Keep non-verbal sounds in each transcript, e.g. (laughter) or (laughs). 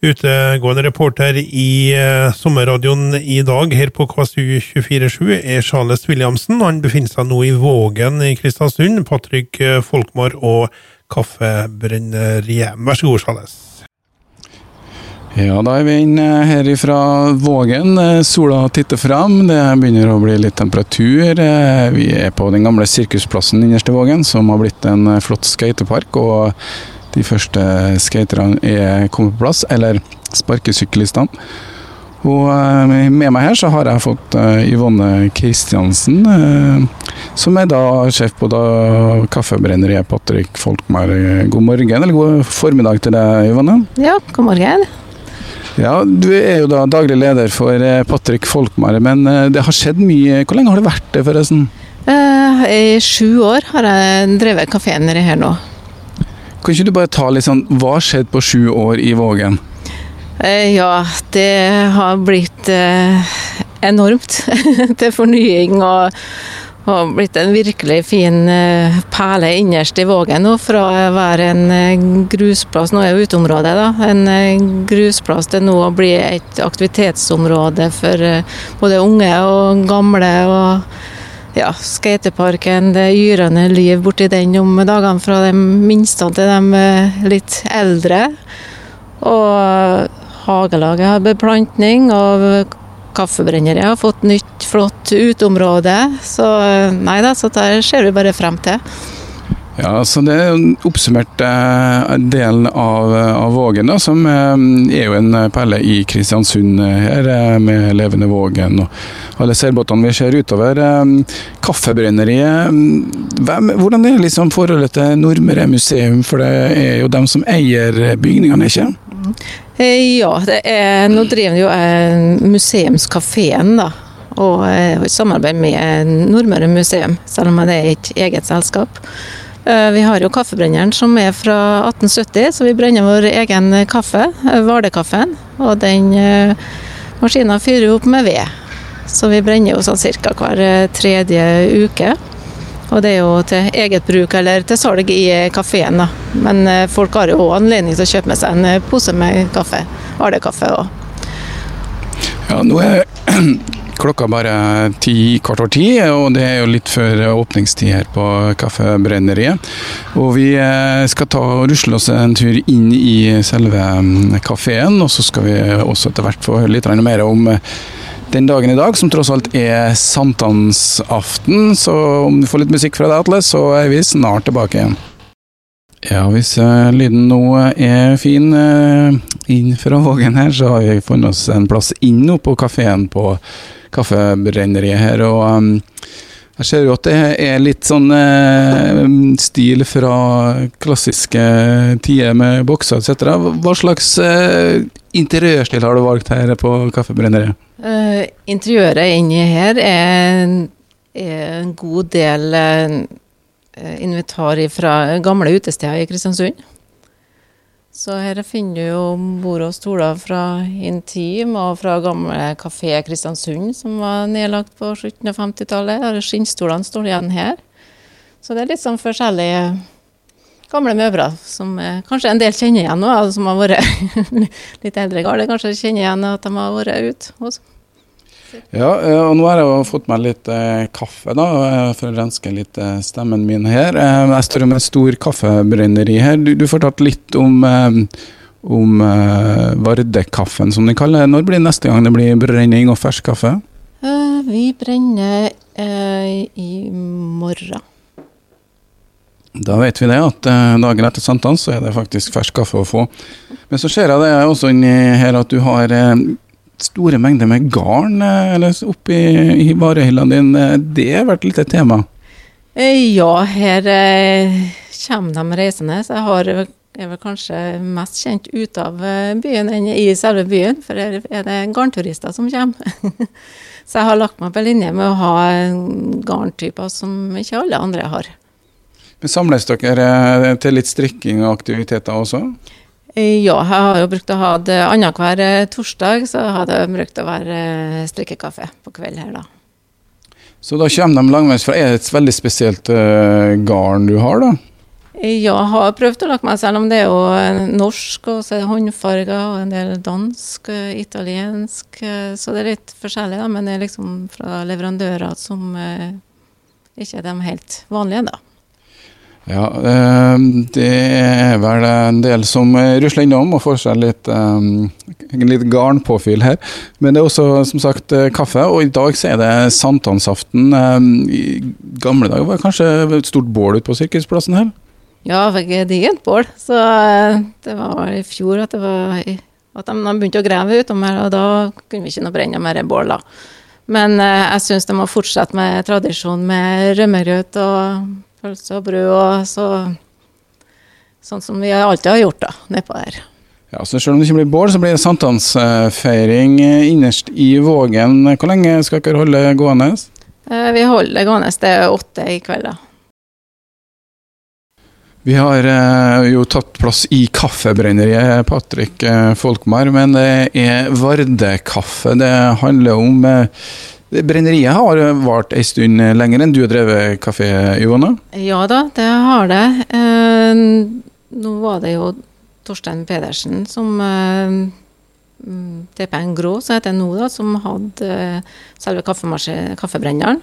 Utegående reporter i uh, sommerradioen i dag her på KSU247 er Charles Williamsen. Han befinner seg nå i Vågen i Kristiansund. Patrick uh, Folkmar og Kaffebrenneriet. Vær så god, Charles. Ja, da er vi inne her ifra Vågen. Sola titter frem. Det begynner å bli litt temperatur. Vi er på den gamle sirkusplassen innerst i Vågen, som har blitt en flott skatepark. Og de første skaterne er kommet på plass, eller sparkesyklistene. Og med meg her så har jeg fått Yvonne Kristiansen, som er da sjef på da Kaffebrenneriet Patrick Folkmar. God morgen, eller god formiddag til deg, Yvonne? Ja, god morgen. Ja, Du er jo da daglig leder for Patrick Folkmar, men det har skjedd mye. Hvor lenge har det vært det, forresten? I sju år har jeg drevet kafeen nedi her nå. Kan ikke du bare ta litt sånn Hva har skjedd på sju år i Vågen? Uh, ja, det har blitt uh, enormt (laughs) til fornying og og blitt en virkelig fin perle innerst i Vågen nå, fra å være en grusplass, nå er jo uteområdet, da, en grusplass til nå å bli et aktivitetsområde for både unge og gamle. og ja, Skateparken, det yrende liv borti den om dagene fra de minste til de litt eldre. Og hagelaget har beplantning. og Kaffebrenneriet har fått nytt, flott uteområde. Så nei da, så det ser vi bare frem til. Ja, så Det er oppsummert eh, delen av, av Vågen, da, som eh, er jo en perle i Kristiansund her, eh, med levende Vågen og alle seilbåtene vi ser utover. Eh, kaffebrenneriet, hvem, hvordan er liksom forholdet til Nordmøre museum, for det er jo dem som eier bygningene, ikke? Ja, er, nå driver jo Museumskafeen, da. Og i samarbeid med Nordmøre museum, selv om det er et eget selskap. Vi har jo kaffebrenneren som er fra 1870, så vi brenner vår egen kaffe, Hvalekaffen. Og den maskinen fyrer opp med ved. Så vi brenner jo sånn ca. hver tredje uke. Og det er jo til eget bruk eller til salg i kafeen, da. Men folk har jo anledning til å kjøpe med seg en pose med kaffe. Hvalekaffe òg. Ja, nå er klokka bare ti, kvart over ti, og det er jo litt før åpningstid her på Kaffebrenneriet. Og vi skal ta og rusle oss en tur inn i selve kafeen, og så skal vi også etter hvert få høre litt mer om den dagen i dag, som tross alt er sankthansaften. Så om du får litt musikk fra deg, Atle, så er vi snart tilbake igjen. Ja, hvis lyden nå er fin inn fra Vågen her, så har vi funnet oss en plass inn nå på kafeen på Kaffebrenneriet her. og um, jeg ser jo at det er litt sånn uh, stil fra klassiske tider med bokser etc. Hva slags eh, interiørstil har du valgt her på Kaffebrenneriet? Uh, interiøret inni her er, er en god del uh, invitar fra gamle utesteder i Kristiansund. Så her finner du jo bord og stoler fra Intim og fra gamle Kafé Kristiansund, som var nedlagt på slutten av 50-tallet. Skinnstolene står igjen her. Så det er litt sånn forskjellige gamle møbler som eh, kanskje en del kjenner igjen nå, som har vært (laughs) litt eldre garde. Kanskje kjenner igjen at de har vært ute hos. Ja, og nå har jeg fått meg litt eh, kaffe, da, for å renske litt eh, stemmen min her. Eh, jeg står med et stor kaffebrenneri her. Du, du fortalte litt om, om Vardekaffen, som de kaller det. Når blir det neste gang det blir brenning og fersk kaffe? vi brenner i morgen. Da vet vi det, at dagen etter sankthans så er det faktisk fersk kaffe å få. Men så ser jeg det også inni her at du har store mengder med garn eller oppi i varehyllene dine. Det har vært litt et tema? Ja, her kommer de reisende. Så jeg har, er vel kanskje mest kjent ut av byen enn i selve byen, for her er det garnturister som kommer. (laughs) Så jeg har lagt meg på linje med å ha garntyper som ikke alle andre har. Men Samles dere til litt strikking og aktiviteter også? Ja, jeg har jo brukt å ha det annenhver torsdag, så har jeg brukt å være strikkekaffe på kveld her, da. Så da kommer de langveis fra. Er det et veldig spesielt uh, garn du har, da? Ja, jeg har prøvd å lage meg, selv om det er jo eh, norsk, og så er det håndfarger, og en del dansk, eh, italiensk. eh, Så det er litt forskjellig, da, men det er liksom fra leverandører som uh, ikke er de helt vanlige, da. Ja, eh, det er vel en del som rusler innom og får seg litt, eh, litt garnpåfyll her. Men det er også som sagt eh, kaffe, og i dag så er det sankthansaften. Eh, I gamle dager var det kanskje et stort bål ute på Sirkusplassen her? Ja, det er digent bål. Så eh, det var i fjor at var at de, de begynte å grave utom her, og da kunne vi ikke noe brenne mer bål, da. Men eh, jeg syns de må fortsette med tradisjonen med rømmegrøt og pølse og brød og så Sånn som vi alltid har gjort, da, nedpå her. Ja, så Selv om det ikke blir bål, så blir det sankthansfeiring eh, innerst i Vågen. Hvor lenge skal dere holde gående? Eh, Vi holder det gående til åtte i kveld, da. Vi har eh, jo tatt plass i kaffebrenneriet, Patrick Folkmar, men det er Vardekaffe det handler om. Eh, brenneriet har vart ei stund lenger enn du har drevet kafé, Johanna? Ja da, det har det. Eh, nå var det jo Torstein Pedersen som eh, mm, TPN Grå, som heter nå, da, som hadde eh, selve kaffebrenneren.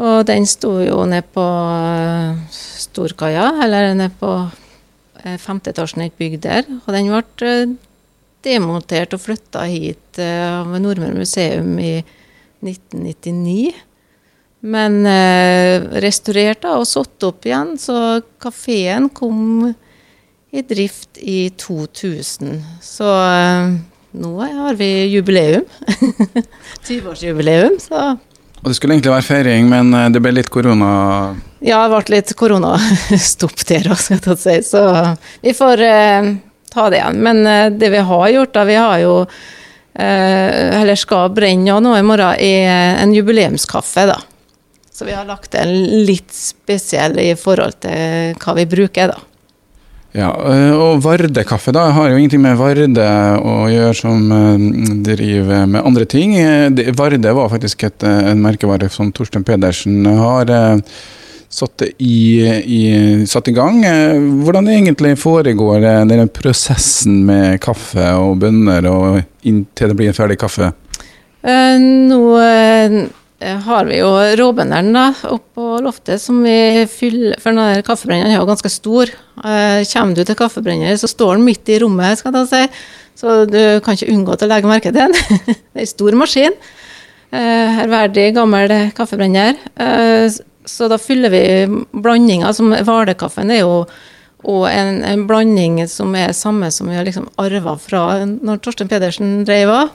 Og den sto jo nede på eh, Storkaia, eller nede på eh, femte etasjen i et bygg der. Og den ble eh, demontert og flytta hit eh, av Nordmøre museum i 1999. Men eh, restaurert og satt opp igjen, så kafeen kom i drift i 2000. Så eh, nå har vi jubileum. (laughs) 20-årsjubileum, så Og Det skulle egentlig være feiring, men det ble litt korona. ja, det ble litt koronastopp (laughs) der òg, skal jeg si. Så vi får ta det igjen. Men eh, det vi har gjort, da, vi har jo eh, Eller skal brenne nå i morgen, er en jubileumskaffe, da. Så vi har lagt den litt spesiell i forhold til hva vi bruker, da. Ja, eh, Og Vardekaffe da, har jo ingenting med Varde å gjøre, som driver med andre ting. Varde var faktisk et, en merkevare som Torstein Pedersen har satt i, i, satt i gang. Eh, Hvordan egentlig foregår eh, denne prosessen med kaffe og bønner og inntil det blir en ferdig kaffe? Eh, nå eh, har vi jo råbøndene oppå loftet som vi fyller For den der kaffebrenneren er jo ganske stor. Eh, kommer du til kaffebrenneren, så står den midt i rommet, skal jeg si. Så du kan ikke unngå til å legge merke til den. (laughs) det er en stor maskin. Eh, Herverdig, gammel kaffebrenner. Eh, så da fyller vi blandinga, som Hvalekaffen er jo og en, en blanding som er samme som vi har liksom arva fra når Torsten Pedersen drev av.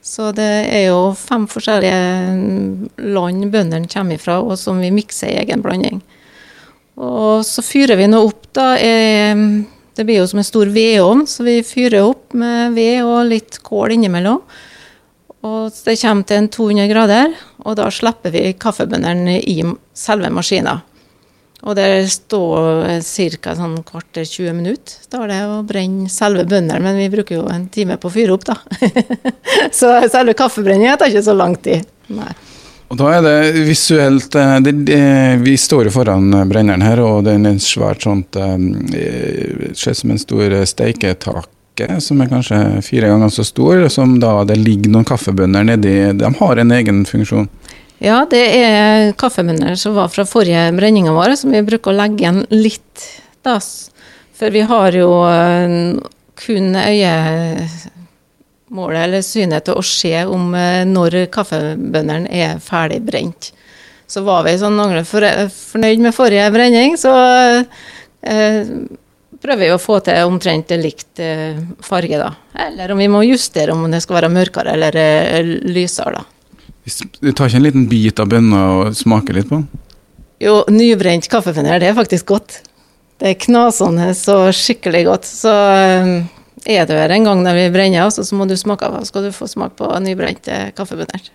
Så det er jo fem forskjellige land bøndene kommer ifra, og som vi mikser i egen blanding. Og så fyrer vi nå opp, da. eh, Det blir jo som en stor vedovn, så vi fyrer opp med ved og litt kål innimellom. Og det kommer til en 200 grader, og da slipper vi kaffebøndene i selve maskina. Og det står ca. sånn kvarter 20 minutter står det å brenne selve bøndene, men vi bruker jo en time på å fyre opp, da. (laughs) så selve kaffebrenninga tar ikke så lang tid. Nei. Og da er det visuelt eh, det, det, Vi står jo foran eh, brenneren her, og det er en svært sånt Det Ser ut som en stor eh, steiketake, som er kanskje fire ganger så stor, som da det ligger noen kaffebønner nedi. De har en egen funksjon. Ja, det er kaffebønner som var fra forrige brenninga vår, som vi bruker å legge igjen litt. Da. For vi har jo eh, kun øyemålet eller synet til å se om eh, når kaffebøndene er ferdig brent. Så var vi sånn noenlunde fornøyd med forrige brenning, så eh, prøver vi å få til omtrent likt eh, farge, da. Eller om vi må justere om det skal være mørkere eller lysere, da. Du tar ikke en liten bit av bønna og smaker litt på den? Jo, nybrent kaffebønner, det er faktisk godt. Det er knasende og skikkelig godt. Så eh, er du her en gang når vi brenner, så må du smake av, skal du få smak på nybrente kaffebønner.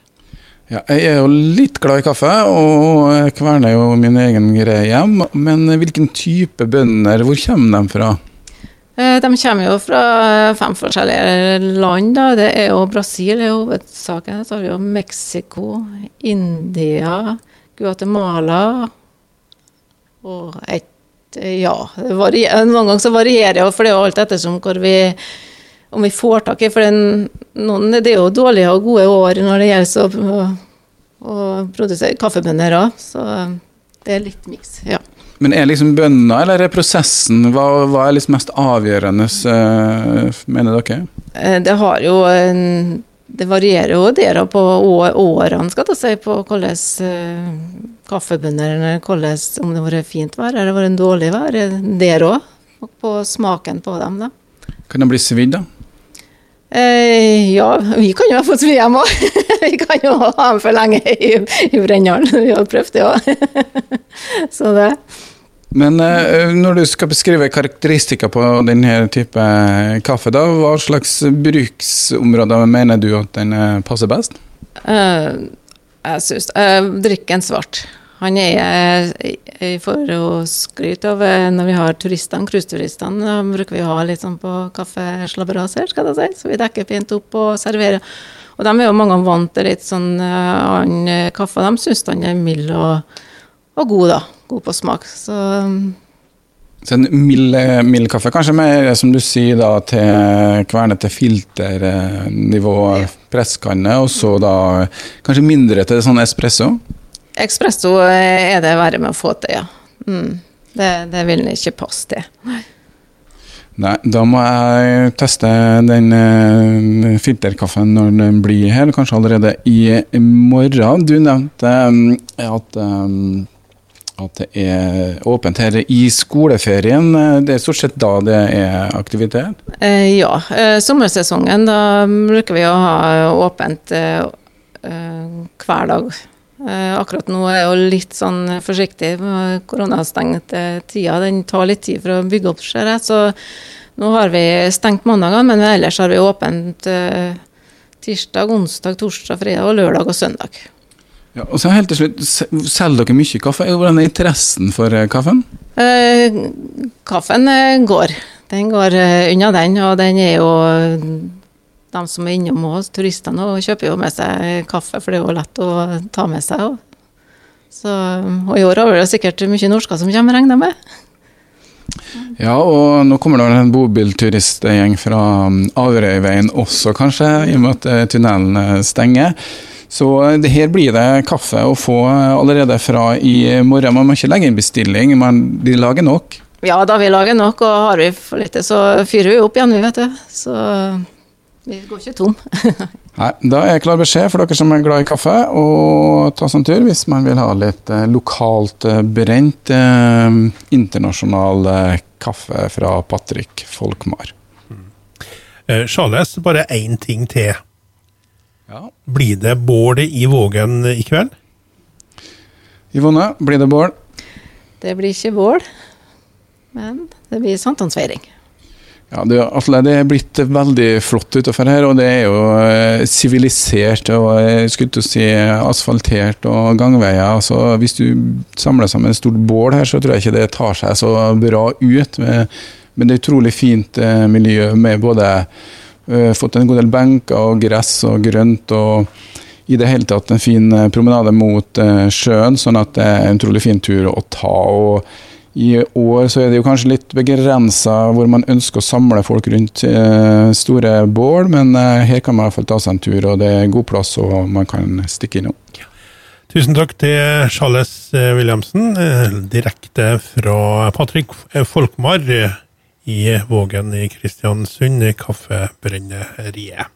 Ja, jeg er jo litt glad i kaffe, og kverner jo min egen greie hjem. Men hvilken type bønner, hvor kommer de fra? Eh, De kommer jo fra fem forskjellige land. Da. Det er jo Brasil er hovedsaken. Så har vi jo Mexico, India, Guatemala og et ja. Det varier, noen ganger så varierer det, for det er jo alt ettersom hvor vi om vi får tak i. For den, noen, det er jo dårlige og gode år når det gjelder å, å produsere kaffebønner òg. Så det er litt miks. ja. Men er liksom bønna, eller er prosessen? Hva, hva er liksom mest avgjørende, uh, mener dere? Eh, det har jo en, Det varierer jo der på årene, skal jeg si, på hvordan kaffebønner hvordan, Om det har vært fint vær eller vært dårlig vær. Der òg. Og på smaken på dem, da. Kan det bli svidd, da? Eh, ja, vi kan jo ha fått svi hjemme òg. (laughs) vi kan jo ha dem for lenge i, i Brenneren. Vi har prøvd det òg. (laughs) Så det. Men eh, når du skal beskrive karakteristikker på denne type kaffe, da, hva slags bruksområder mener du at den eh, passer best? Uh, jeg syns uh, Drikken svart. Han er eh, for å skryte av eh, når vi har turistene, cruiseturistene, da bruker vi å ha litt sånn på kaffeslabberas her, skal jeg si, så vi dekker fint opp og serverer. Og de er jo mange vant til litt sånn uh, annen kaffe. De syns den er mild og, og, god, da. God på smak. Så så en mild, mild, kaffe, kanskje mer som du sier da til kverne til filternivå, presskanne, og så da kanskje mindre til sånn espresso? Espresso er det verre med å få til, ja. Mm. Det, det, vil ikke passe til. Nei. Nei, da må jeg teste den uh, filterkaffen når den blir her, kanskje allerede i morgen. Du nevnte um, at, um, at det er åpent her i skoleferien. Det er stort sett da det er aktivitet? Uh, ja, uh, sommersesongen da bruker vi å ha åpent hver dag Eh, akkurat nå er jeg jo litt sånn forsiktig. Koronastengt tida, den tar litt tid for å bygge opp, ser jeg. Så nå har vi stengt mandagene, men ellers har vi åpent eh, tirsdag, onsdag, torsdag, fredag og lørdag og søndag. Ja, og så helt til slutt, Selger dere mye kaffe? Hvordan er interessen for eh, kaffen? Eh, kaffen går. Den går unna, den. Og den er jo de som er innom oss, turistene, og kjøper jo med seg kaffe, for det er jo lett å ta med seg. Så, og i år har det sikkert mye norsker som kommer, regner jeg med. Ja, og nå kommer det en bobilturistgjeng fra um, Averøyveien også, kanskje, i og med at eh, tunnelen eh, stenger. Så eh, det her blir det kaffe å få allerede fra i morgen. Man må ikke legge inn bestilling, men de lager nok? Ja da, vi lager nok, og har vi for lite, så fyrer vi opp igjen, vi, vet du. Så vi går ikke tom. (laughs) Nei, Da er klar beskjed for dere som er glad i kaffe, å ta seg en tur hvis man vil ha litt eh, lokalt eh, brent eh, internasjonal eh, kaffe fra Patrick Folkmar. Mm. Eh, Charles, bare én ting til. Ja. Blir det bål i Vågen i kveld? Yvonne, blir det bål? Det blir ikke bål, men det blir sankthansfeiring. Ja, det, altså, det er blitt veldig flott utenfor her, og det er jo eh, sivilisert og jeg skulle til å si asfaltert og gangveier. Så hvis du samler sammen et stort bål her, så tror jeg ikke det tar seg så bra ut. Men det er utrolig fint eh, miljø med både fått en god del benker og gress og grønt. og i det hele tatt en fin promenade mot uh, sjøen, sånn at det er en utrolig fin tur å ta. og i år så er det jo kanskje litt begrensa hvor man ønsker å samle folk rundt eh, store bål, men eh, her kan man i hvert fall ta seg en tur, og det er god plass og man kan stikke innom. Tusen takk til Charles eh, Williamsen, eh, direkte fra Patrick eh, Folkmar i Vågen i Kristiansund, Kaffebrenneriet.